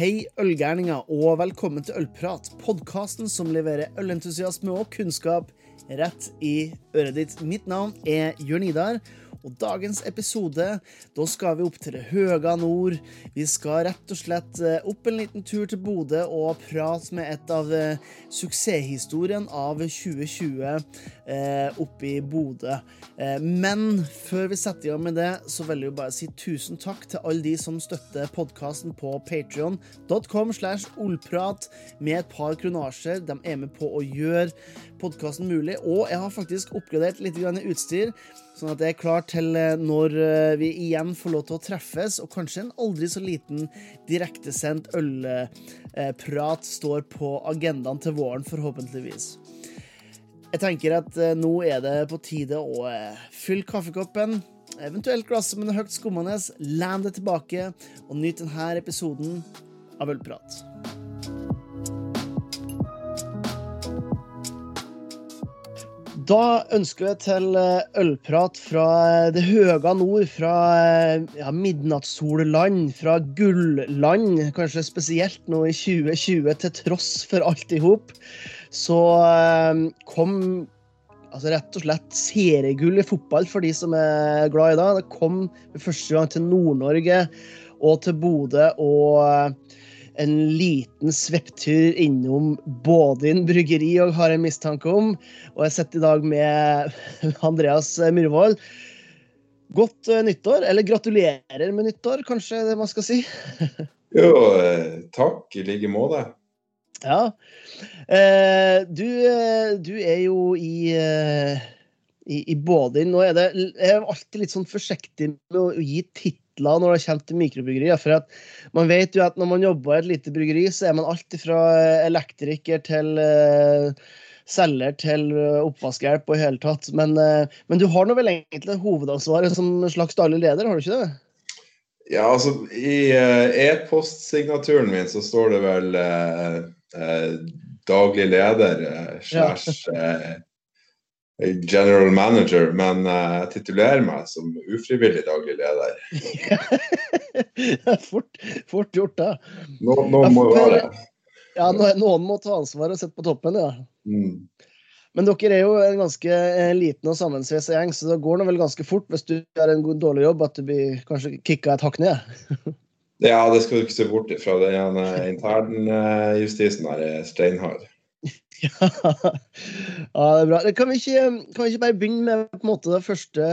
Hei, ølgærninger, og velkommen til Ølprat, podkasten som leverer ølentusiasme og kunnskap rett i øret ditt. Mitt navn er Jørn Idar, og dagens episode, da skal vi opp til det høga nord. Vi skal rett og slett eh, opp en liten tur til Bodø og prate med et av eh, suksesshistorien av 2020 eh, oppe i Bodø. Eh, men før vi setter i gang med det, så vil jeg bare si tusen takk til alle de som støtter podkasten på patrion.com slash olprat med et par kronasjer. De er med på å gjøre podkasten mulig, og jeg har faktisk oppgradert litt utstyr. Sånn at jeg er klar til eh, når eh, vi igjen får lov til å treffes, og kanskje en aldri så liten direktesendt ølprat står på agendaen til våren, forhåpentligvis. Jeg tenker at eh, nå er det på tide å fylle kaffekoppen, eventuelt glasset med noe høyt skummende, len det tilbake og nyt denne episoden av Ølprat. Da ønsker vi til eh, ølprat fra eh, det høga nord, fra eh, ja, midnattssolland, fra gulland, kanskje spesielt nå i 2020, til tross for alt i hop. Så kom altså rett og slett seriegull i fotball for de som er glad i det. Det kom for første gang til Nord-Norge og til Bodø. og en liten svepptur innom Bådin bryggeri og har en mistanke om. Og jeg sitter i dag med Andreas Myhrvold. Godt uh, nyttår, eller gratulerer med nyttår, kanskje det man skal si? jo, eh, takk i like måte. Ja. Eh, du, du, er jo i, i, i Bådin. Nå er det Jeg er alltid litt sånn forsiktig med å gi tittel titler når det kommer til mikrobryggerier. For at man vet jo at når man jobber i et lite bryggeri, så er man alt fra elektriker til uh, selger til uh, oppvaskhjelp og i hele tatt. Men, uh, men du har nå vel egentlig hovedansvaret som slags daglig leder, har du ikke det? Ja, altså i e-postsignaturen min så står det vel daglig leder slash ja general manager, men uh, jeg titulerer meg som ufrivillig daglig leder. fort, fort gjort, da. Nå, nå må jo være det. Ja, noen må ta ansvar og sitte på toppen, ja. Mm. Men dere er jo en ganske eh, liten og sammensveisa gjeng, så det går nå vel ganske fort hvis du gjør en dårlig jobb, at du blir kanskje kicka et hakk ned? ja, det skal du ikke se bort ifra. Den internjustisen her er steinhard. ja, det er bra. Kan vi, ikke, kan vi ikke, bare begynne med på en måte det første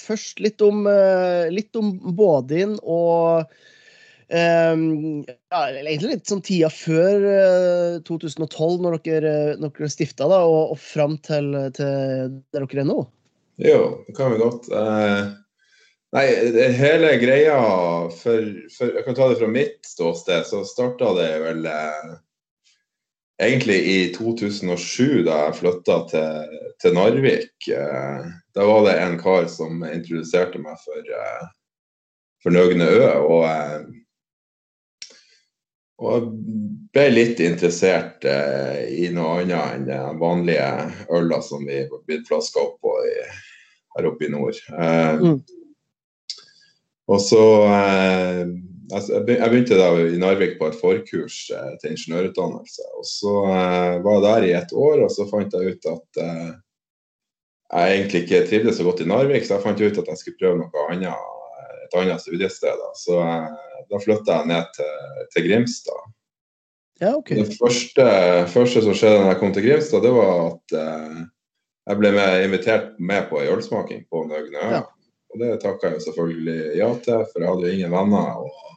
først? Litt om, eh, litt om Bådin og Um, ja, egentlig litt sånn tida før uh, 2012, når dere, når dere stifta, da, og, og fram til, til, der dere er nå? Jo, det kan vi godt. Uh, nei, hele greia for, for, Jeg kan ta det fra mitt ståsted. Så starta det vel uh, egentlig i 2007, da jeg flytta til, til, Narvik. Eh, da var det en kar som introduserte meg for, eh, for Nøgne Ø. Og, eh, og ble litt interessert i noe annet enn den vanlige øla som vi har blitt flaska opp på i, her oppe i nord. Mm. Og så altså, jeg begynte da i Narvik på et forkurs eh, til ingeniørutdannelse. og Så eh, var jeg der i et år, og så fant jeg ut at eh, jeg egentlig ikke trivdes så godt i Narvik, så jeg fant ut at jeg skulle prøve noe annet, et annet studiested. Så da flytta jeg ned til, til Grimstad. Ja, okay. Det første, første, som skjedde da jeg kom til Grimstad, det var at jeg ble med, invitert med på ei ølsmaking på Nøgne. Ja. Og det takka jeg selvfølgelig ja til, for jeg hadde jo ingen venner. og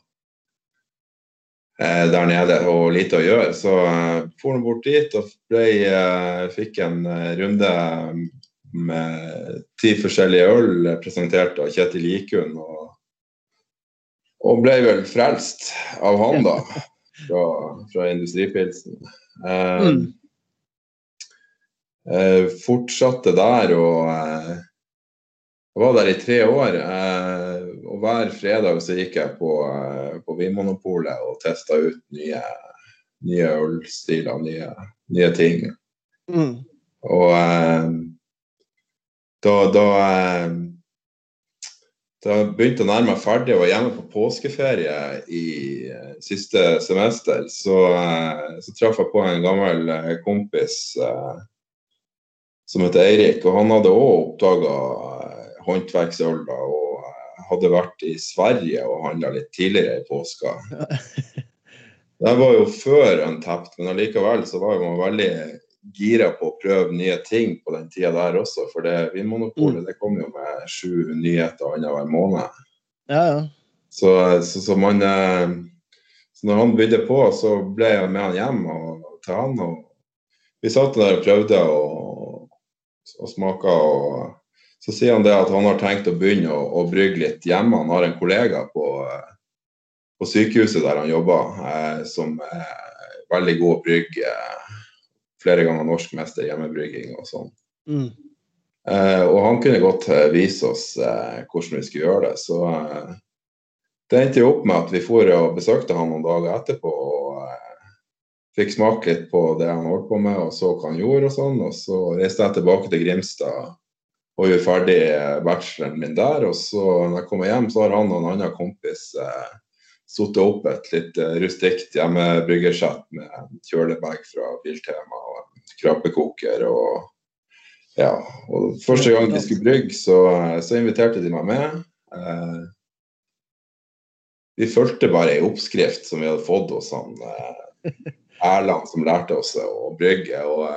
der nede og lite å gjøre. Så uh, for han bort dit og ble, uh, fikk en uh, runde med ti forskjellige øl presentert av Kjetil Likund. Og, og, ble vel frelst av han, da, fra, fra industripilsen. Mm. fortsatte der og jeg var der i tre år. Eh, og hver fredag så gikk jeg på, eh, på Vinmonopolet og testa ut nye, nye ølstiler, nye, nye ting. Mm. Og eh, da, da da jeg begynte å nærme meg ferdig og var hjemme på påskeferie i eh, siste semester, så, uh, så traff jeg på en gammel uh, kompis som heter Eirik. Og han hadde òg oppdaga håndverksøl og hadde vært i Sverige og handla litt tidligere i påska. Det var jo før Untapped, men allikevel så var man veldig gira på å prøve nye ting på den tida der også. For det Vinmonopolet mm. det kom jo med sju nyheter annenhver måned. Ja, ja. Så, så, så, man eh, så når han bydde på, så ble jeg med han hjem og, til han. Og vi satt der og prøvde og, og smaka. Og så sier han det at han har tenkt å begynne å, å brygge litt hjemme. Han har en kollega på, på sykehuset der han jobber, eh, som er veldig god å brygge flere ganger norsk mester i hjemmebrygging og sånn. Mm. Eh, og han kunne godt eh, vise oss eh, hvordan vi skulle gjøre det. Så eh, det endte jo opp med at vi for og besøkte han noen dager etterpå og eh, fikk smake litt på det han holdt på med og så hva han gjorde og sånn. Og så reiste jeg tilbake til Grimstad og gjorde ferdig eh, bacheloren min der. Og så når jeg kommer hjem, så har han og en annen kompis eh, satt opp et litt uh, rustikt hjemmebryggersett med kjølebag fra Biltema og krabbekoker. og ja, og Første gang de skulle brygge, så, så inviterte de meg med. Eh, vi fulgte bare ei oppskrift som vi hadde fått hos han eh, Erland, som lærte oss å brygge. og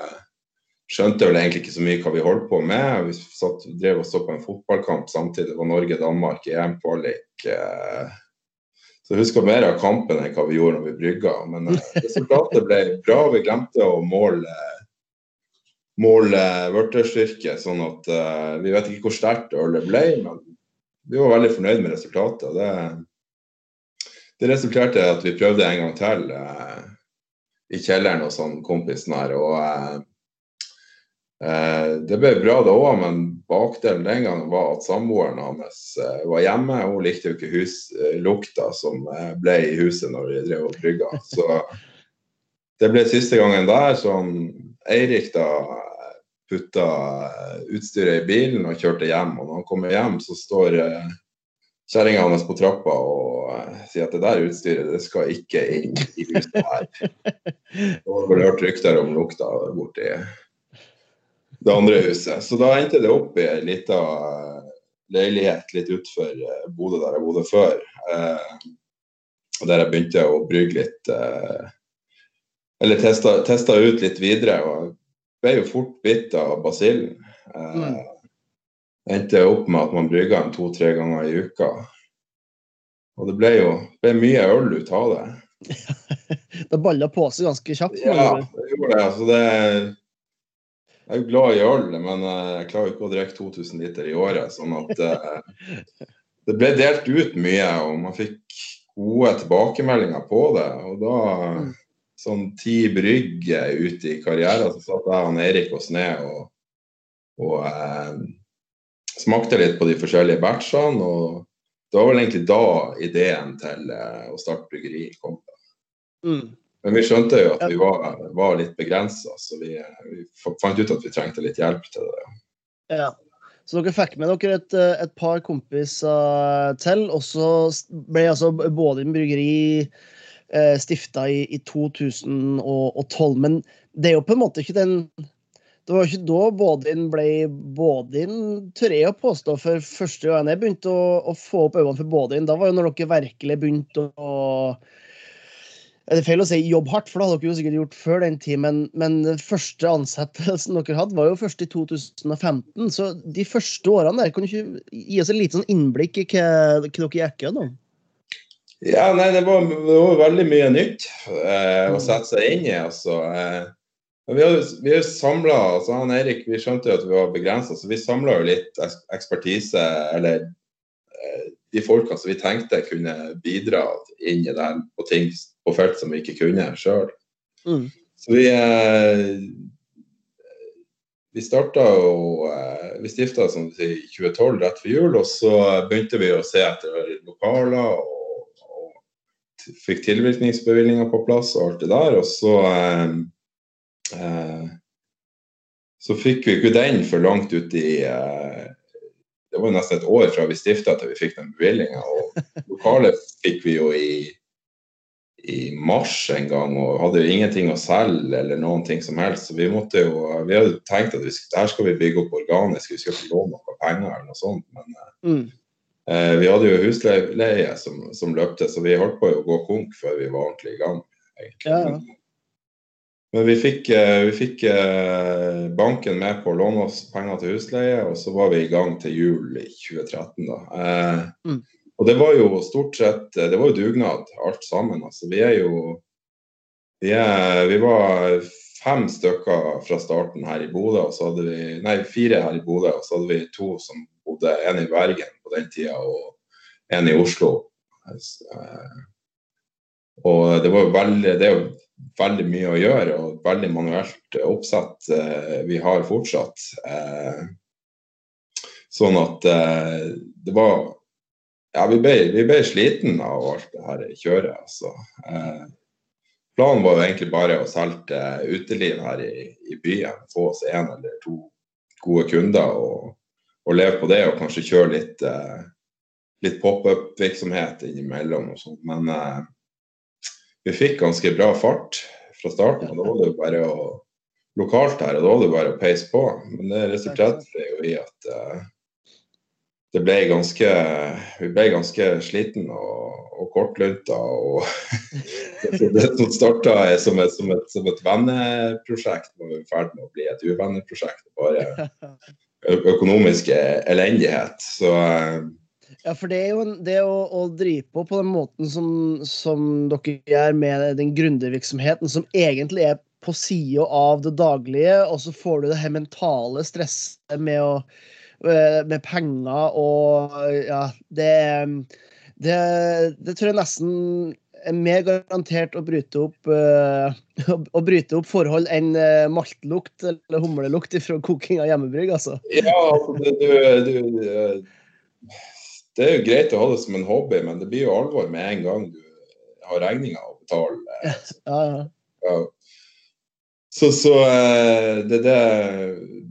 skjønte vel egentlig ikke så mye hva vi holdt på med. Vi satt, drev og så på en fotballkamp samtidig. Det var Norge-Danmark i EM-kvalik. Eh, så jeg husker mer av kampen enn hva vi gjorde når vi brygga. Men uh, resultatet ble bra. Vi glemte å måle, måle vørterstyrke, sånn at uh, vi vet ikke hvor sterkt ølet ble, men vi var veldig fornøyd med resultatet. Det, det resulterte i at vi prøvde en gang til uh, i kjelleren hos han kompisen her. og Eh, det ble bra da òg, men bakdelen den gangen var at samboeren hans eh, var hjemme. Hun likte jo ikke huslukta eh, som ble i huset når vi drev og brygga. Så det ble siste gangen der. Så Eirik da putta utstyret i bilen og kjørte hjem. Og når han kommer hjem, så står kjerringa hans på trappa og sier at det der utstyret det skal ikke inn i huset her. Og har hørt rykter om lukta borti det andre huset. Så da endte det opp i ei lita eh, leilighet litt utenfor eh, Bodø, der jeg bodde før. Eh, der jeg begynte å brygge litt eh, Eller testa, testa, ut litt videre. Og ble jo fort bitt av basillen. Eh, mm. Endte opp med at man brygga en to-tre ganger i uka. Og det ble jo ble mye øl ut av det. det balla på seg ganske kjapt? Ja, det gjorde det. Altså det jeg er jo glad i øl, men eh, jeg klarer ikke å drikke 2000 liter i året. sånn at eh, det ble delt ut mye, og man fikk gode tilbakemeldinger på det. Og da, sånn ti brygger ute i karrieren, så satt jeg og Erik oss ned og, og eh, smakte litt på de forskjellige batchene. og det var vel egentlig da ideen til uh, å starte bryggeri kom. Mm. Men vi skjønte jo at vi var, var litt begrensa, så vi, vi, fant ut at vi trengte litt hjelp til det. Ja. Så dere fikk med dere et, et par kompiser til, og så ble altså Bådin bryggeri eh, stifta i, i, 2012. Men det er jo på en måte ikke den Det var ikke da Bådin ble Bådin, tør jeg å påstå, for første gang jeg begynte å, å få opp øynene for Bådin. Da var jo når dere virkelig begynte å det er feil å si jobb hardt, for det hadde dere jo sikkert gjort før den tid, men, men den første ansettelsen dere hadde, var jo først i 2015. Så de første årene der, kan du ikke gi oss et lite sånn innblikk i hva, hva dere gikk gjennom? Ja, nei, det var, det var veldig mye nytt eh, å sette seg inn i, altså. Eh, vi har, vi har samla altså han Erik, vi skjønte jo at vi var begrensa, så vi samla jo litt ekspertise, eller eh, de folkene som vi tenkte kunne bidra inn i det her på ting på felt som vi ikke kunne sjøl. Mm. Så vi eh, vi starta og eh, Vi stifta som du sier, i 2012, rett før jul. Og så begynte vi å se etter lokaler og, og fikk tilvirkningsbevilgninger på plass og alt det der. Og så eh, eh, så fikk vi ikke den for langt ut i, eh, det var jo nesten et år fra vi stifta til vi fikk den bevilgninga. Og lokalet fikk vi jo i, i mars en gang, og hadde jo ingenting å selge eller noen ting som helst. Så vi måtte jo Vi hadde tenkt at vi, her skal vi bygge opp organisk, vi skal ikke låne noe penger eller noe sånt. Men Mm. eh, vi hadde jo husleie som, som løpte, så vi holdt på å gå konk før vi var ordentlig i gang. egentlig. Ja, ja. Men, vi fikk, eh, vi fikk eh, banken med på å låne oss penger til husleie, og så var vi i gang til jul i 2013. da. Eh, Mm. Og det var jo stort sett Det var jo dugnad, alt sammen. altså. Vi er jo Vi, er, vi var fem stykker fra starten her i Bodø, og så hadde vi Nei, fire her i Bodø, og så hadde vi to som bodde En i Bergen på den tida, og en i Oslo. Eh, Og det var jo veldig Det er jo veldig mye å gjøre, og veldig manuelt oppsett eh, vi har fortsatt. Eh, sånn at eh, det var Ja, vi ble, vi ble sliten av alt det her kjøret, altså. Planen var jo egentlig bare å selge uteliv her i, i byen. Få oss én eller to gode kunder og, og leve på det, og kanskje kjøre litt, litt pop-up-virksomhet innimellom og sånn. Men vi fikk ganske bra fart fra starten, og da var det bare å lokalt her, og da var det bare å peise på. Men det resulterte jo i at uh, det ble ganske Vi ble ganske sliten og, og kortlunta. Og det som starta som et, som, et, som et venneprosjekt, var i ferd med å bli et uvenneprosjekt. Bare økonomisk elendighet. Så eh, Ja, for det er jo det å, å drive på på den måten som, som dere gjør med den gründervirksomheten, som egentlig er på sida av det daglige, og så får du det her mentale stresset med å eh, med penger og ja, det, det, det tror jeg nesten er mer garantert å bryte opp uh, å bryte opp forhold enn uh, maltlukt eller humlelukt fra koking av hjemmebrygg, altså. ja, altså, du, du, du Det er jo greit å ha det som en hobby, men det blir jo alvor med en gang du har regninger å betale. Ja, ja. Ja. Så, så eh, det, det,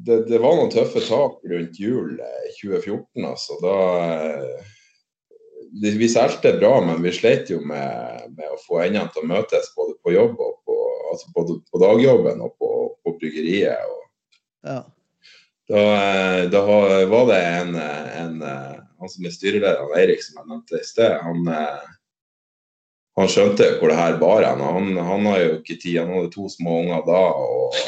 det, det var noen tøffe tak rundt jul eh, 2014, altså. Da eh, vi, solgte bra, men vi slet jo med, med å få endene til å møtes både på jobb og på, altså både på dagjobben og på, på bryggeriet. Og ja. da, eh, da var- det en, eh, en eh, Han som er styreleder, han Eirik, som jeg nevnte i sted, han, eh, han skjønte hvor det her bar hen. Han, han har jo ikke tid. Han hadde to små unger da. og,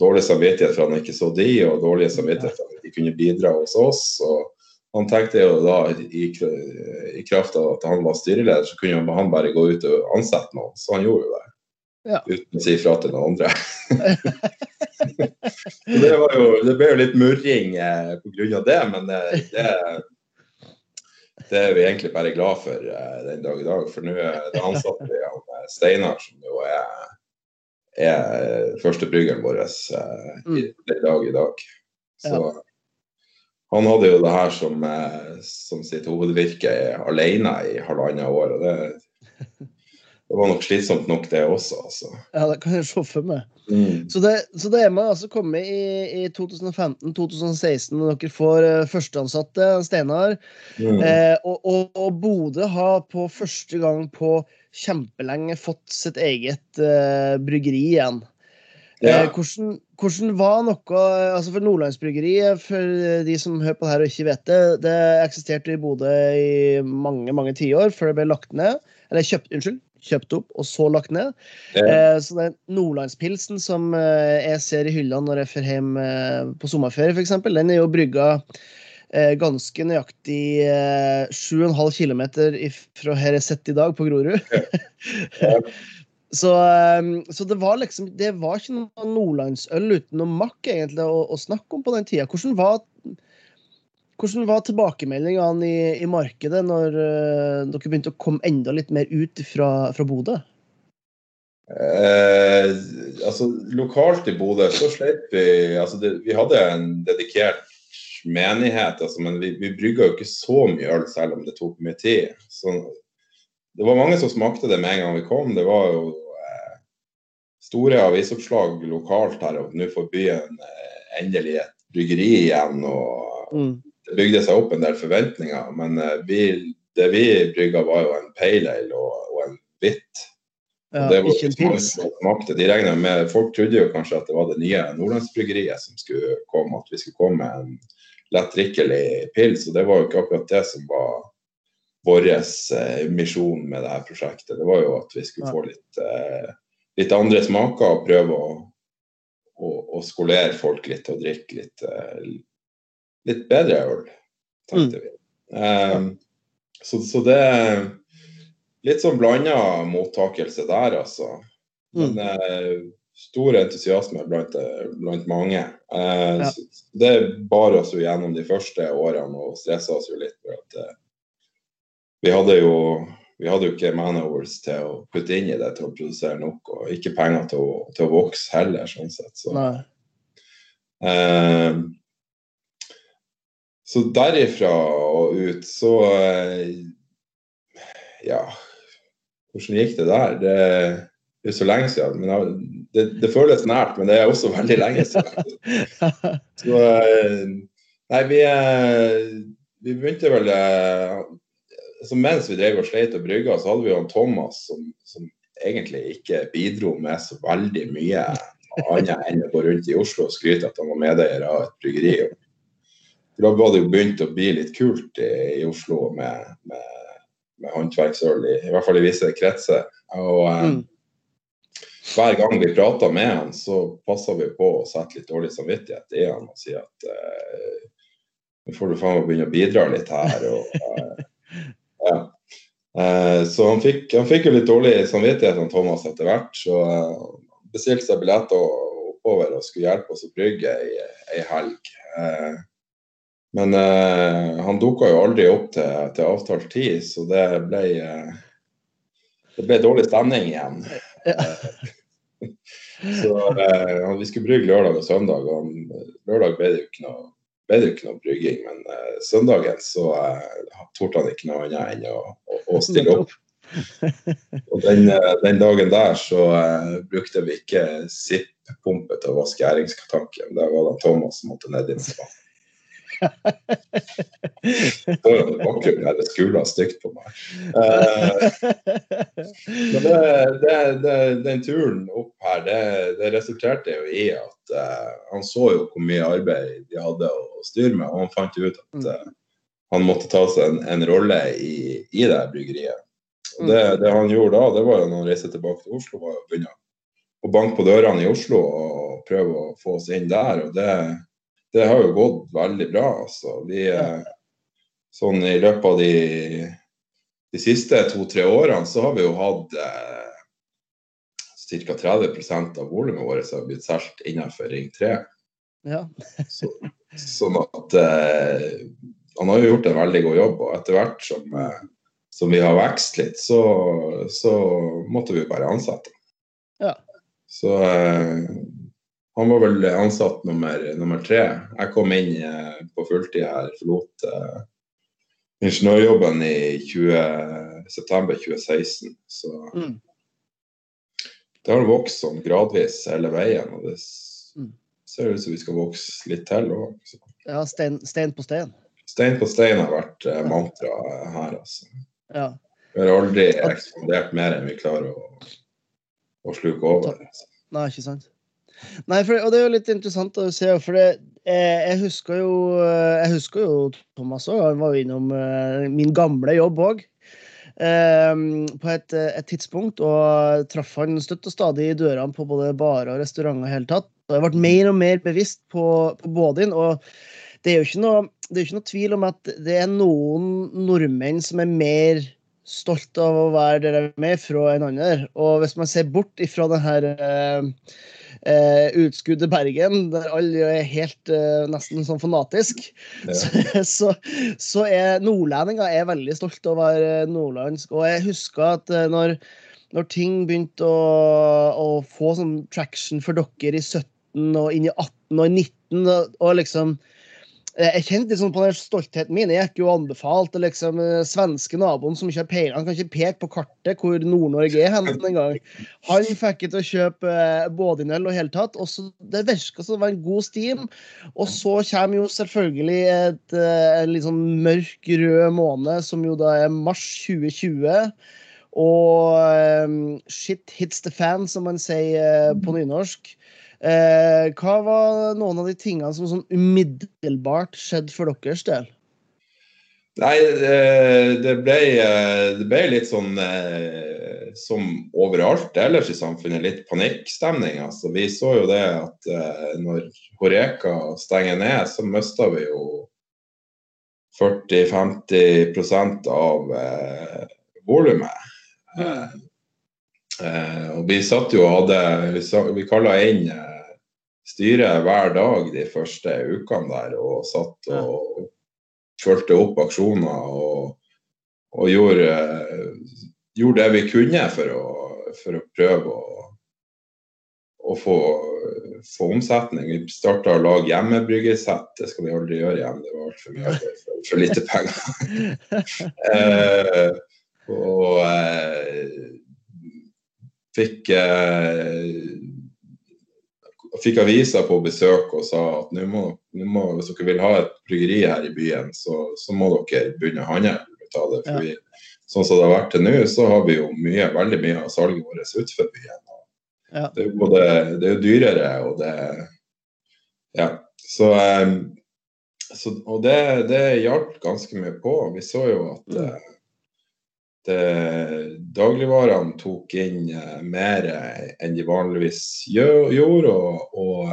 Dårlig samvittighet for han ikke så de, og dårlig samvittighet for at de kunne bidra hos oss. og Han tenkte jo da i, i kraft av at han var styreleder, så kunne han bare gå ut og ansette noen. Så han gjorde jo det. Ja. Uten å si fra til noen andre. Det, var jo, det ble jo litt murring eh, pga. det, men eh, det, det er vi egentlig bare glad for eh, den dag i dag. For nå er det ansatte vi han eh, Steinar, som jo er, er førstebryggeren vår eh, i, den dag i dag. Så han hadde jo det her som, eh, som sitt hovedvirke alene i halvannet år. og det, det var nok slitsomt nok, det også. altså. ja, det kan jeg se for meg. Så det, så det er man altså kommet i, i 2015-2016, når dere får uh, førsteansatte, Steinar. Mm. Eh, og, og, og Bodø har på første gang på kjempelenge fått sitt eget eh, bryggeri igjen. Ja. Eh, hvordan, hvordan var noe altså For Nordlandsbryggeriet, for de som hører på det her og ikke vet det, det eksisterte i Bodø i mange mange tiår før det ble lagt ned. Eller kjøpt, unnskyld, kjøpt opp og så lagt ned. Ja. Eh, så den Nordlandspilsen som eh, jeg ser i hyllene når jeg drar hjem eh, på sommerferie, f.eks., den er jo brygga ganske nøyaktig eh, 7,5 km fra her jeg sitter i dag, på Grorud. Ja. så, så det var liksom Det var ikke noe nordlandsøl uten noe makk egentlig å, å snakke om på den tida. Hvordan var hvordan var tilbakemeldingene i, i markedet når uh, dere begynte å komme enda litt mer ut fra, fra Bodø? Eh, altså, lokalt i Bodø så slet vi altså det, Vi hadde en dedikert menighet, altså, men vi, vi brygga jo ikke så mye øl selv om det tok mye tid. Så det var mange som smakte det med en gang vi kom. Det var jo eh, store avisoppslag lokalt her, og nå får byen eh, endelig et bryggeri igjen. og Mm. Det bygde seg opp en del forventninger. Men eh, vi, det vi brygga, var jo en pale ale og, og en hvitt. Ja, det var ikke. Smakte, de regna med, Folk trodde jo kanskje at det var det nye Nordlandsbryggeriet som skulle komme, at vi skulle komme med en lettdrikkelig pils. Og det var jo ikke akkurat det som var vår eh, misjon med dette prosjektet. Det var jo at vi skulle få litt, eh, litt andre smaker og prøve å, å, å skolere folk litt og drikke litt, eh, litt bedre øl, tenkte vi. Um, så, så det er litt sånn blanda mottakelse der, altså. Men mm. stor entusiasme blant, eh, blant mange. Uh, Ja. Det bar oss jo gjennom de første årene og stressa oss jo litt. For at, uh, vi hadde jo vi hadde jo ikke manovers til å putte inn i det til å produsere nok, og ikke penger til å, til å vokse heller, sånn sett. Så, Nei. eh, så derifra og ut, så eh, Ja, hvordan gikk det der? Det, er så lenge siden. Men det, det føles nært, men det er også veldig lenge siden. Så eh, Nei, vi, eh, vi begynte vel så Mens vi drev og sleit og brygga, så hadde vi jo Thomas som, som egentlig ikke bidro med så veldig mye annet enn å gå rundt i Oslo og skryte at han var medeier av et bryggeri. For da var det jo begynt å bli litt kult i, i Oslo med, med, med håndverksøl, i, i hvert fall i visse kretser. Og eh, Mm. hver gang vi prata med han, så passa vi på å sette litt dårlig samvittighet i han og si at eh, nå får du faen meg begynne å bidra litt her. Og, eh, ja. Eh, så han fikk, han fikk jo litt dårlig samvittighet, han Thomas, etter hvert. Så han bestilte seg billetter oppover og skulle hjelpe oss å brygge ei, ei helg. Men eh, han dukka jo aldri opp til, til avtalt tid, så det ble eh, det ble dårlig stemning igjen. Så eh, Vi skulle brygge lørdag og søndag. og Lørdag ble det jo ikke noe, det ikke noe brygging, men eh, søndagen så eh, torde han ikke noe annet enn å, å, å stille opp. Og den, eh, den dagen der så uh, brukte vi ikke SIP-pumpe til å vaske æringskatanken. Der var det Thomas som måtte ned i. Foran her, det skuler stygt på meg. Eh, men det, det, det, den turen opp her, det, det resulterte jo i at uh, han så jo hvor mye arbeid de hadde å styre med, og han fant ut at uh, han måtte ta seg en, en rolle i, i det bryggeriet. Og det, det han gjorde da, det var jo når han reiste tilbake til Oslo, var å begynne å banke på dørene i Oslo og prøve å få oss inn der. og det det har jo gått veldig bra. Altså. Vi, sånn I løpet av de, de siste to-tre årene så har vi jo hatt eh, ca. 30 av volumet vårt som har blitt solgt innenfor Ring 3. Ja. Så, sånn at eh, han har jo gjort en veldig god jobb. Og etter hvert som, eh, som vi har vokst litt, så, så måtte vi bare ansette. Ja. Så eh, han var vel ansatt nummer, nummer tre. Jeg kom inn eh, på fulltid her, forlot eh, ingeniørjobben i 20, september 2016. Så Mm. det har vokst sånn gradvis hele veien. Og det Mm. ser ut som vi skal vokse litt til òg. ja stein, stein på stein. Stein på stein har vært eh, mantra her, altså. Ja. Vi har aldri ekspandert mer enn vi klarer å, å sluke over. Altså. Nei, ikke sant. Nei, for, og det er jo litt interessant å se, for det, eh, jeg husker jo Jeg husker jo Thomas òg. Han var jo innom eh, min gamle jobb òg. Eh, på et, eh, et tidspunkt, og traff han støtt og stadig i dørene på både barer og restauranter. og hele tatt. Og jeg ble mer og mer bevisst på, på bådin. Og det er jo ikke noe, det er ikke noe tvil om at det er noen nordmenn som er mer stolt av å være der de er fra en annen. Og hvis man ser bort ifra den her eh, eh, utskuddet Bergen, der alle er helt eh, nesten sånn fanatisk, Ja. så, så, så er nordlendinger er veldig stolte av å være nordlandsk. Og jeg husker at eh, når, når ting begynte å, å få sånn traction for dere i 17 og inn i 18 og i 19, og, og liksom jeg kjente liksom på den stoltheten min. Jeg gikk jo og anbefalte liksom, eh, svenske naboen som ikke har peiling. Han kan ikke peke på kartet hvor Nord-Norge er hen engang. Han fikk ikke til å kjøpe eh, Bådinøl og hele tatt. Og så, det virka som det var en god stim. Og så kommer jo selvfølgelig et, eh, en litt sånn mørk rød måned, som jo da er mars 2020. Og um, shit hits the fan, som man sier på nynorsk. Eh, hva var noen av de tingene som sånn umiddelbart skjedde for deres del? Nei, det ble, det ble litt sånn eh, som overalt ellers i samfunnet, litt panikkstemning. Altså, vi så jo det at eh, når Horeka stenger ned, så mister vi jo 40-50 av eh, volumet. Mm. Eh, og vi satt jo og hadde Vi, vi kalla inn eh, styret hver dag de første ukene der og satt og fulgte opp aksjoner og, og gjorde, gjorde, det vi kunne for å, for å prøve å, å få, få, omsetning. Vi starta å lage hjemmebryggesett. Det skal vi aldri gjøre igjen, det var altfor mye for, for lite penger. eh, og eh, fikk eh, fikk avisa på besøk og sa at nå må, må, hvis dere vil ha et bryggeri her i byen, så, så må dere begynne å handle av det. For vi, sånn som det har vært til nå, så har vi jo mye, veldig mye av salget vårt utenfor byen. Ja. Det er jo både det er dyrere og det Ja. Så, um, så Og det, det hjalp ganske mye på. Vi så jo at mm. Uh, dagligvarene tok inn eh, mer enn de vanligvis gjorde. Og, og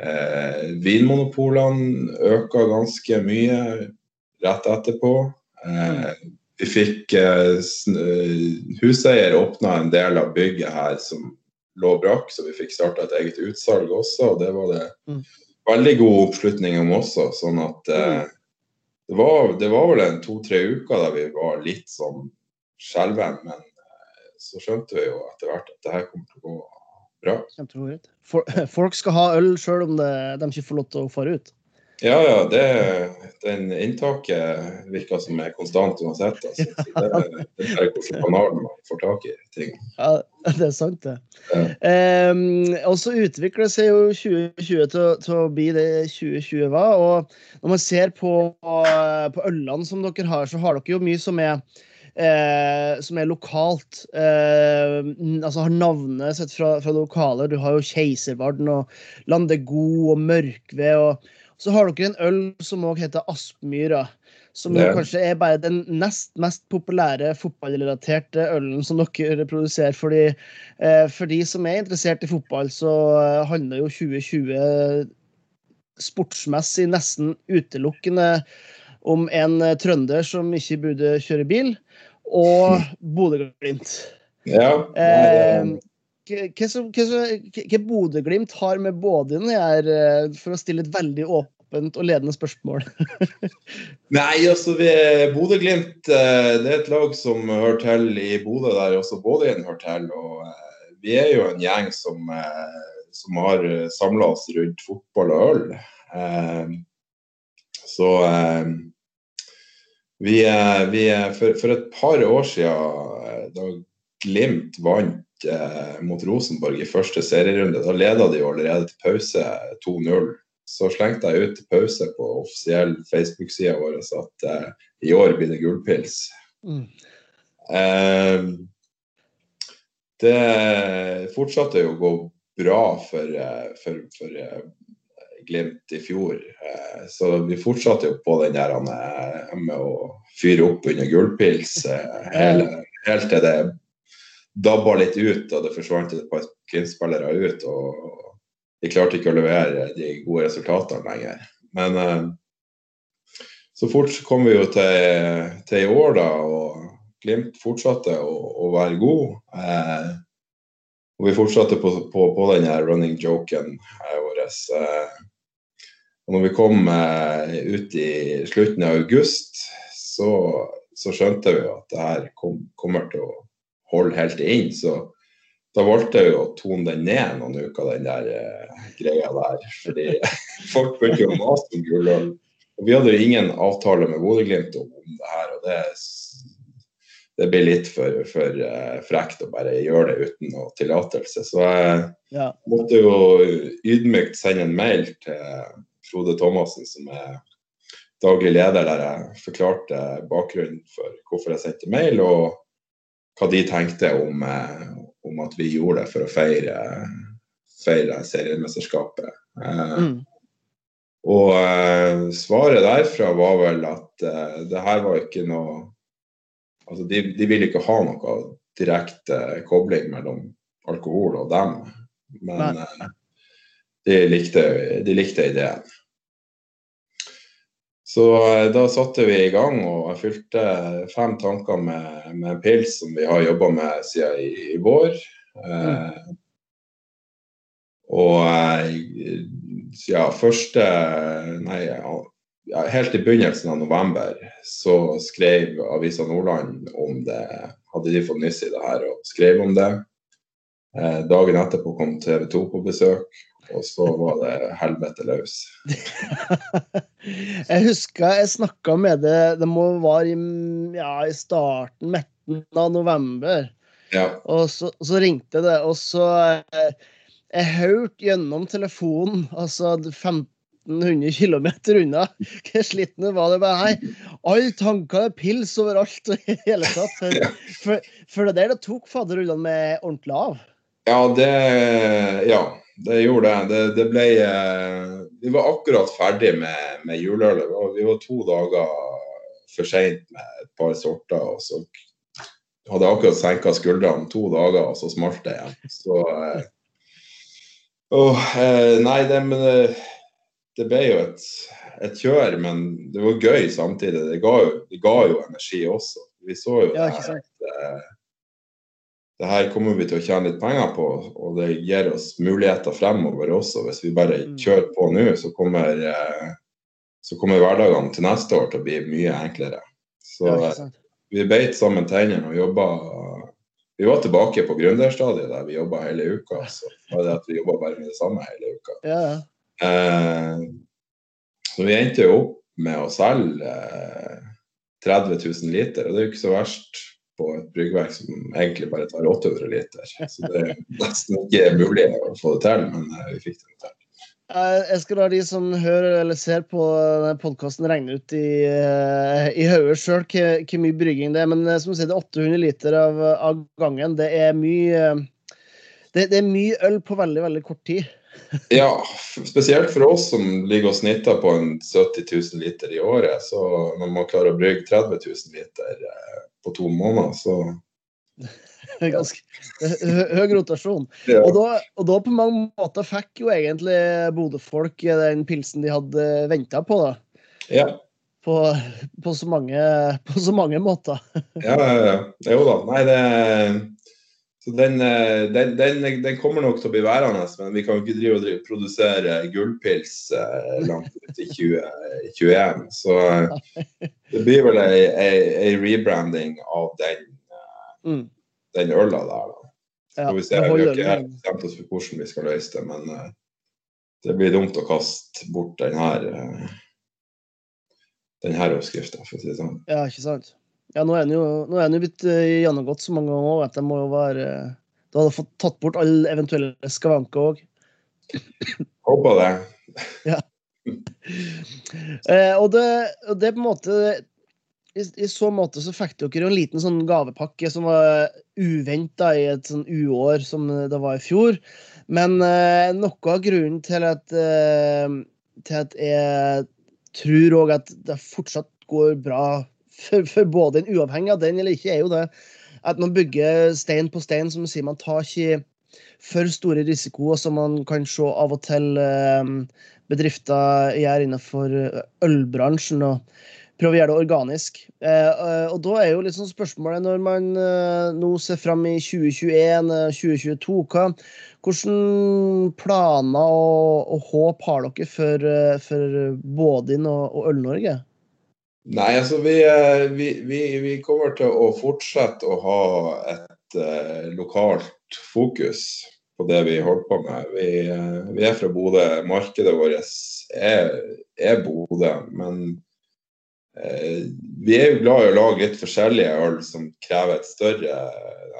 eh, vinmonopolene øka ganske mye rett etterpå. Eh, vi fikk eh, eh, Huseier åpna en del av bygget her som lå brakk, så vi fikk starta et eget utsalg også. og Det var det mm. veldig god oppslutning om også. sånn at eh, mm det var, det var vel en to-tre uker da vi var litt sånn skjelven, men eh, så skjønte vi jo etter hvert at det her kommer til å gå bra. Folk skal ha øl sjøl om det, de ikke får lov til å fare ut? Ja, ja. Det, den inntaket virker som er konstant uansett. Altså. Det, det er hvilken kanal man får tak i ting. Ja, det er sant, det. Ja. Um, og så utvikler seg jo 2020 til, til, å bli det 2020 var. Og når man ser på, på ølene som dere har, så har dere jo mye som er Eh, som er lokalt. Eh, altså har navnet sett fra, fra lokaler. Du har jo Keiservarden og Landegod og Mørkved. og så har dere en øl som òg heter Aspmyra. Som ja. kanskje er bare den nest mest populære fotballrelaterte ølen som dere produserer. Fordi, eh, for de som er interessert i fotball, så handler jo 2020 sportsmessig nesten utelukkende om en trønder som ikke burde kjøre bil, og Bodø-Glimt. Ja, eh, hva, som, Bodø-Glimt har med Bådin her, eh, for å stille et veldig åpent og ledende spørsmål? Nei, altså Bodø-Glimt eh, det er et lag som hører til i Bodø, der også Bådin hører til. og eh, Vi er jo en gjeng som, som har samla oss rundt fotball og øl. Så vi, vi for, for, et par år siden, da Glimt vant eh, mot Rosenborg i første serierunde. Da leda de jo allerede til pause 2-0. Så slengte jeg ut til pause på offisiell Facebook-sida vår at eh, i år blir det gullpils. Mm. Eh, det fortsatte jo å gå bra for, eh, for, for eh, Glimt i fjor. Eh, så vi fortsatte jo på den der med å fyre opp under gullpils helt, helt til det dabba litt ut, og det forsvant et par Glimt-spillere ut. Og de klarte ikke å levere de gode resultatene lenger. Men eh, så fort kom vi jo til, til i år, da, og Glimt fortsatte å, å være god. Eh, og vi fortsatte på, på, på den running joken eh, vår. Og når vi kom eh, ut i slutten av august, så, så skjønte vi at det her kom, kommer til å holde helt inn. Så da valgte jeg jo å tone den ned noen uker, den der uh, greia der. Fordi folk begynte jo å mase om gulløl. Og vi hadde jo ingen avtale med Bodø-Glimt om, det her. og det, det blir litt for, for uh, frekt å bare gjøre det uten noe tillatelse. Så jeg ja. måtte jo ydmykt sende en mail til Frode Thomassen, som er daglig leder, der jeg forklarte bakgrunnen for hvorfor jeg sendte mail, og hva de tenkte om, uh, om at vi gjorde det for å feire, feire seriemesterskapet. Eh, mm. Og eh, svaret derfra var vel at eh, det her var ikke noe Altså de, de ville ikke ha noe direkte kobling mellom alkohol og dem. Men eh, de likte, de likte ideen. Så eh, da satte vi i gang, og fylte fem tanker med, med pils som vi har jobba med siden i, i vår. Mm. og eh, ja, første Nei, ja, helt i begynnelsen av november så skrev Avisa Nordland om det. Hadde de fått nyss i det her og skrev om det. Dagen etterpå kom TV 2 på besøk og så var det helvete løs. jeg husker jeg snakka med det Det må være i, ja, i starten, midten av november. Ja. Og så, så, ringte det, og så eh, Jeg hørte gjennom telefonen, altså 1500 km unna, hvor sliten var det bare Hei, alle tanker er pils overalt og i hele tatt. For, ja. for, for, det der det tok fadderullene med ordentlig av. Ja, det Ja det gjorde det. Det, det ble eh, Vi var akkurat ferdig med, med juleølet. Vi var to dager for seint med et par sorter. Og så hadde akkurat senka skuldrene to dager, og så smalt det igjen. Så eh, Nei, det, men det, det ble jo et, et, kjør, men det var gøy samtidig. Det ga jo, det ga jo energi også. Vi så jo ja, det, at, det her kommer vi til å tjene litt penger på, og det gir oss muligheter fremover også. Hvis vi bare mm. kjører på nå, så kommer, eh, så kommer hverdagene til neste år til å bli mye enklere. Så ja, vi beit sammen tennene og jobba Vi var tilbake på gründerstadiet der vi jobba hele uka. Så var det at vi jobba bare med det samme hele uka. Ja. Eh, så vi endte jo opp med å selge eh, 30 000 liter, og det er jo ikke så verst på et bryggverk som egentlig bare tar 800 liter. Så det er nesten ikke mulig å få det til, men eh, vi fikk det til. Jeg skal la de som hører eller ser på podkasten, regne ut i, eh, i hodet sjøl hvor mye brygging det er. Men eh, som du sier, det er 800 liter av, av gangen. Det er mye det, det, er mye øl på veldig, veldig kort tid. ja, spesielt for oss som ligger og snitter på en 70 000 liter i året. Så når man klarer å brygge 30 000 liter på to måneder, så Ganske høy rotasjon. Ja. Og, da, og, da, på mange måter fikk jo egentlig Bodø-folk den pilsen de hadde venta på. da. Ja. På, på, så mange, på, så mange, måter. ja, ja, ja. Jo da. Nei, det så den, den, den, den, kommer nok til å bli værende, men vi kan ikke drive og drive, produsere gullpils eh, langt ut i 2021. Så det blir vel ei, ei, ei rebranding av den, eh, mm. den øla der. Da. Så får vi se. Vi har ikke bestemt oss for hvordan vi skal løse det, men uh, det blir dumt å kaste bort den her, uh, den her oppskrifta, for å si det sånn. Ja, ikke sant. Ja, nå er han jo, nå er jo blitt uh, gjennomgått så mange ganger at det må jo være Du hadde fått tatt bort alle eventuelle skavanker òg. Håper det. ja. Eh, og, det, og det på en måte i, i, så måte så fikk dere jo en liten sånn gavepakke som var uventa i et sånn uår som det var i fjor. Men eh, noe av grunnen til at, eh, til at jeg tror òg at det fortsatt går bra for, for, både en uavhengig av den eller ikke, er jo det at man bygger stein på stein, som sier. Man tar ikke for store risikoer som man kan se av og til eh, bedrifter gjør innenfor ølbransjen. og prøve å gjøre det organisk. Eh, eh, og da er jo liksom spørsmålet, når man eh, nå ser fram i 2021-2022, hva, hvilke planer og, og, håp har dere for, for Bådin og, og Øl-Norge? Nei, altså vi, vi, vi, vi, kommer til å fortsette å ha et uh, lokalt fokus på det vi holder på med. Vi, vi er fra Bodø. Markedet vårt er, er Bodø. Men eh, vi er jo glad i å lage litt forskjellige øl som krever et større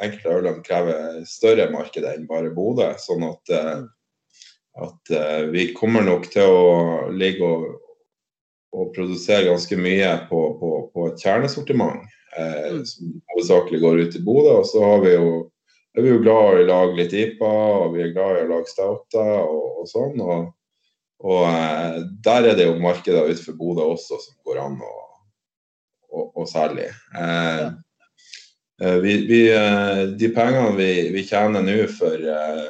Enkelte ølene krever større marked enn bare Bodø. Sånn at, eh, at eh, vi kommer nok til å ligge og, og produsere ganske mye på, på, på et kjernesortiment. Eh, mm. som hovedsakelig går ut i Bodø. Og så har vi jo er vi jo glad i å lage litt IPA, og vi er glad i å lage stouter og, og, sånn. Og, og eh, der er det jo markeder utenfor Bodø også som går an å, å, å selge. Eh, eh, vi, vi, eh, de pengene vi, vi tjener nå for eh,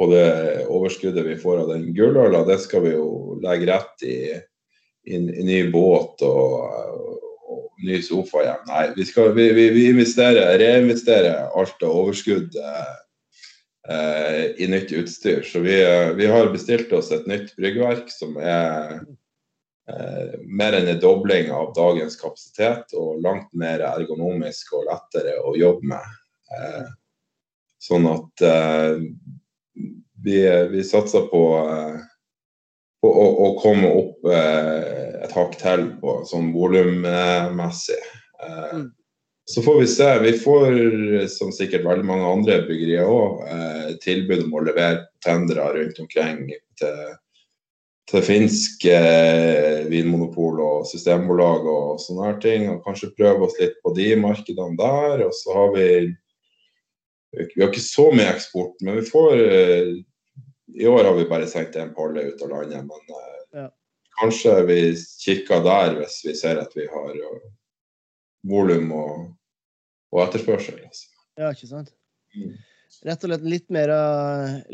på det overskuddet vi får av den gulløla, det skal vi jo legge rett i ny båt og, ny sofa hjem. Nei, vi, skal, vi, vi, vi investerer, reinvesterer alt av overskudd eh, eh, i nytt utstyr. Så vi, eh, vi, har bestilt oss et nytt bryggverk som er eh, mer enn en dobling av dagens kapasitet, og langt mer ergonomisk og lettere å jobbe med. Eh, sånn at eh, vi, vi satser på å, å, komme opp eh, et hakk til på sånn volummessig. Eh, mm. Så får vi se. Vi får, som sikkert veldig mange andre byggerier òg, eh, tilbud om å levere tendere rundt omkring til, til finsk eh, vinmonopol og systembolag og sånne her ting. Og kanskje prøve oss litt på de markedene der. Og så har vi Vi har ikke så mye eksport, men vi får eh, i år har vi bare sendt en polle ut av landet, men uh, ja. kanskje vi kikker der hvis vi ser at vi har uh, volum og, og, etterspørsel. Altså. Ja, ikke sant. Mm. Rett og slett litt mer,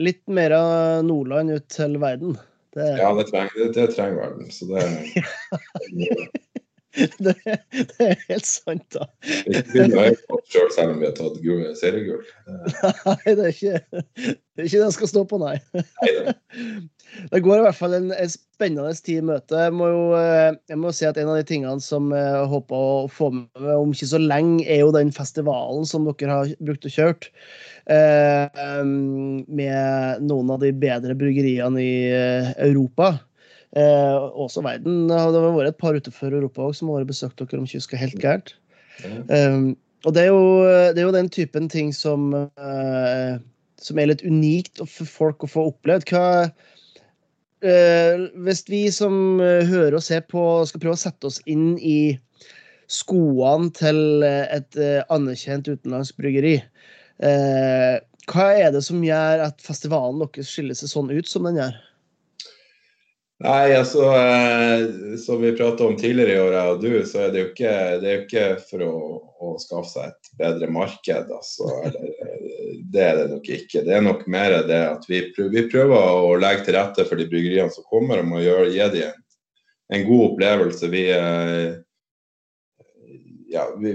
litt mer Nordland ut til verden. Det... Ja, det trenger, det, det trenger verden. Så det det, det, er helt sant, da. Selv, selv om vi har tatt seriegull. Nei, det er, ikke, det er ikke det jeg skal stå på, nei. Det går i hvert fall en, en spennende tid i møte. Jeg må jo eh, jeg må si at en av de tingene som jeg håper å få med om ikke så lenge, er jo den festivalen som dere har brukt og kjørt. Eh, med noen av de bedre bryggeriene i eh, Europa. Eh, også verden. Det har vært et par utenfor Europa også, som har besøkt dere, om kysten helt gærent. Um, og det er, jo, det er, jo, den typen ting som, uh, som er litt unikt for folk å få opplevd. Hva, uh, hvis vi som hører og ser på, skal prøve å sette oss inn i skoene til et uh, anerkjent utenlandsk bryggeri, hva er det som gjør at festivalen deres skiller seg sånn ut som den gjør? Nei, altså eh, Som vi prata om tidligere i år, jeg og du, så er det jo ikke, det jo ikke for å, å, skaffe seg et bedre marked. Altså, det er det nok ikke. Det er nok mer det at vi prøver, vi prøver å legge til rette for de bryggeriene som kommer, om å gjøre, gi dem en, en, god opplevelse. Vi, eh, ja, vi,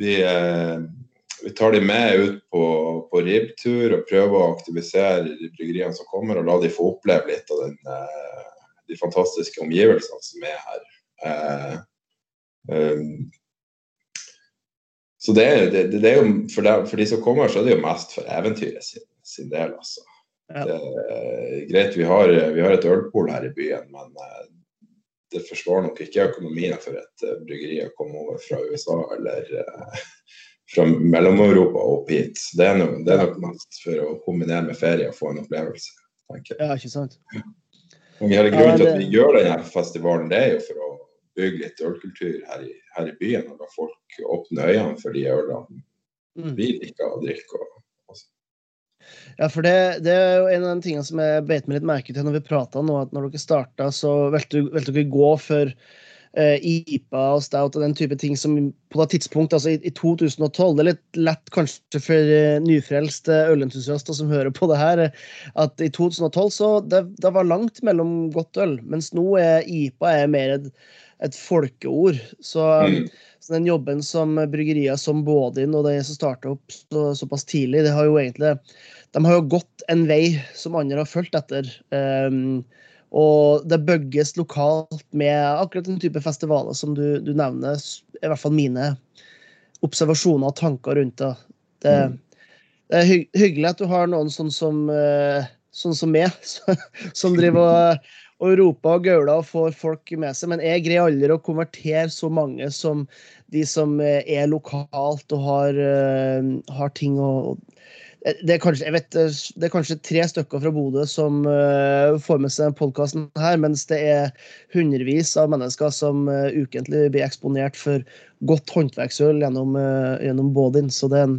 vi, eh, vi tar dem med ut på, på ribbtur og prøver å aktivisere de bryggeriene som kommer, og la dem få oppleve litt av den de fantastiske omgivelsene som er her. Eh, um, så det, det, det, er jo, for, det, for, de som kommer, så er det jo mest for eventyret sin, sin del, altså. Ja. Det er greit, vi har, vi har et ølpol her i byen, men uh, det forsvarer nok ikke økonomien for et bryggeri å komme over fra USA eller fra Mellom-Europa opp hit. Det er, nok, det er nok mest for å kombinere med ferie og få en opplevelse. tenker jeg. Ja, ikke sant. Hele grunnen til at vi gjør denne festivalen, det er jo for å bygge litt ølkultur her i, her i byen. Og la folk åpne øynene for de ølene mm. vi liker å drikke. Og, ja, for det, det, er jo en av de tingene som jeg beit meg litt merke til når vi prata nå, at når dere starta, så valgte dere gå for IPA og stout og den type ting som på det tidspunkt, altså i, i 2012 Det er litt lett kanskje for uh, nyfrelste ølentusiaster som hører på det her, at i 2012 så det, det var langt mellom godt øl, mens nå er IPA er mer et, et folkeord. Så, mm. så, den jobben som bryggerier som Bådin og de som starta opp så, såpass tidlig, det har jo egentlig de har jo gått en vei som andre har fulgt etter. Um, og det bygges lokalt med akkurat den type festivaler som du, du nevner. I hvert fall mine observasjoner og tanker rundt det. det mm. Det er hy hyggelig at du har noen sånn som, uh, sånn som meg, som driver og, og roper og gauler og får folk med seg. Men jeg greier aldri å konvertere så mange som de som er lokalt og har, uh, har ting å det er, kanskje, vet, det er kanskje, tre stykker fra Bodø som uh, får med seg podkasten her, mens det er hundrevis av mennesker som uh, ukentlig blir eksponert for godt håndverksøl gjennom, uh, gjennom Bådin. Så det er, en,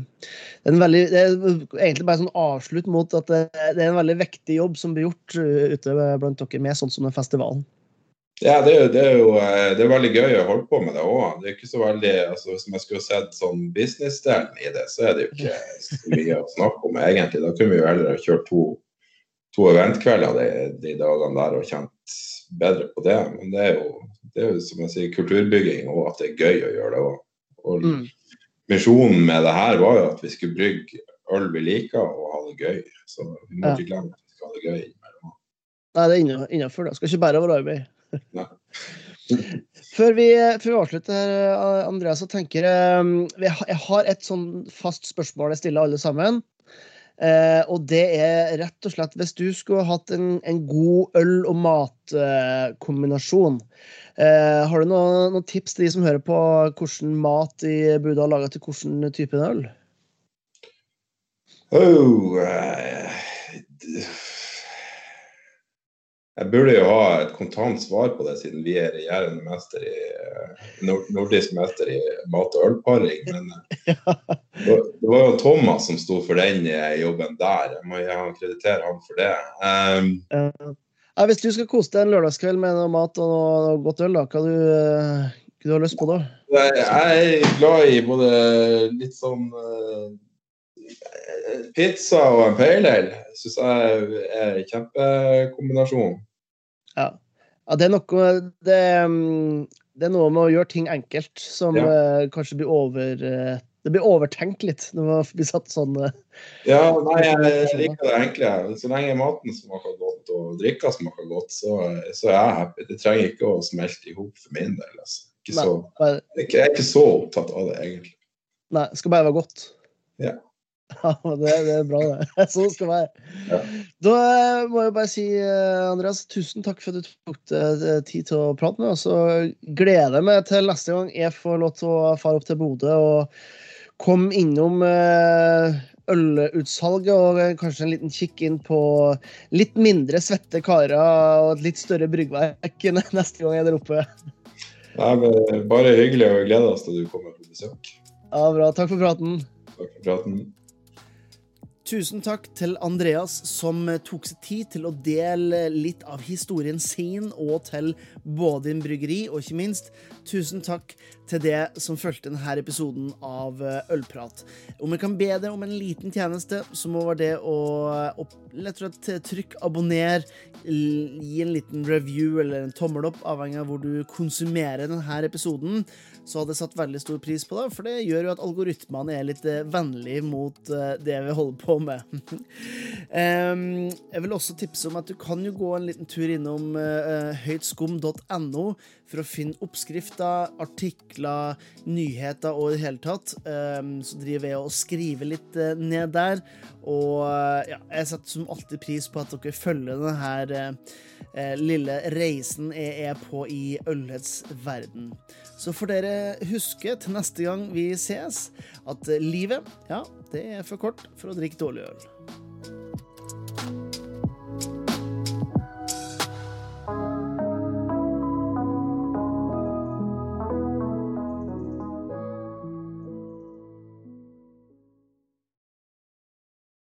det, er veldig, det er, egentlig bare sånn avslutt mot at det, det, er en veldig viktig jobb som blir gjort ute blant dere med sånn som den festivalen. Ja, det er, det er, jo eh, det er veldig gøy å holde på med det òg. Det er ikke så veldig, altså Hvis man skulle sett sånn businessdelen i det, så er det jo ikke så mye å snakke om egentlig. Da kunne vi jo heller ha kjørt to, to eventkvelder de, de, dagene der og kjent bedre på det. Men det er jo, det er jo som jeg sier, kulturbygging og at det er gøy å gjøre det òg. Og mm. misjonen med det her var jo at vi skulle brygge øl vi liker og ha det gøy. Så vi må ikke glemme at vi skal ha det gøy. Nei, det er innafor. Det skal ikke bare være arbeid. Før vi, før vi, avslutter, Andreas, så tenker jeg Jeg har et sånn fast spørsmål jeg stiller alle sammen. Eh, og det er rett og slett Hvis du skulle hatt en, en god øl- og matkombinasjon, eh, har du noen, noen, tips til de som hører på hvordan mat de burde ha laga til hvilken type øl? Oh, uh, jeg burde jo ha et kontant svar på det, siden vi er regjerende mester i eh, nordisk mester i mat- og ølparing. Men eh, det var jo Thomas som sto for den eh, jobben der. Jeg må kreditere ham for det. Um, ja, hvis du skal kose deg en lørdagskveld med noe mat og noe godt øl, da, hva du, hva du har lyst på da? Jeg er glad i både litt sånn Pizza og en pale ale syns jeg er en kjempekombinasjon. Ja. ja. det er noe det, det, er noe med å gjøre ting enkelt som ja. uh, kanskje blir over uh, Det blir overtenkt litt når man blir satt sånn uh, Ja, nei, jeg liker det enkle. Så lenge maten smaker godt og drikka smaker godt, så, så, er jeg happy. Det trenger ikke å smelte i hop for min del. Altså. Ikke så, jeg er ikke så opptatt av det, egentlig. Nei, det skal bare være godt. Ja. Ja, det, det, er bra, det. Sånn skal det være. Da eh, må jeg bare si, eh, Andreas, tusen takk for at du tok deg eh, tid til å prate med oss. Og gleder meg til neste gang jeg får lov til å fare opp til Bodø og komme innom ølutsalget og kanskje en liten kikk inn på litt mindre svette karer og et litt større bryggverk neste gang jeg er der oppe. Ja, bare hyggelig, og gleder oss til du kommer på besøk. Ja, bra. Takk for praten. Takk for praten. Tusen takk til Andreas, som tok seg tid til å dele litt av historien sin og til både din bryggeri, og ikke minst tusen takk til det som fulgte denne episoden av Ølprat. Om jeg kan be deg om en liten tjeneste, så må være det å, å lett og slett trykke abonner, gi en liten review eller en tommel opp, avhengig av hvor du konsumerer denne episoden så hadde jeg satt veldig stor pris på det, for det gjør jo at algoritmene er litt eh, vennlige mot eh, det vi holder på med. jeg vil også tipse om at du kan jo gå en liten tur innom eh, høytskum.no for å finne oppskrifter, artikler, nyheter og i det hele tatt. Så driver jeg og skriver litt ned der. Og ja, jeg setter som alltid pris på at dere følger denne lille reisen jeg er på i ølets verden. Så får dere huske til neste gang vi ses, at livet, ja, det er for kort for å drikke dårlig øl.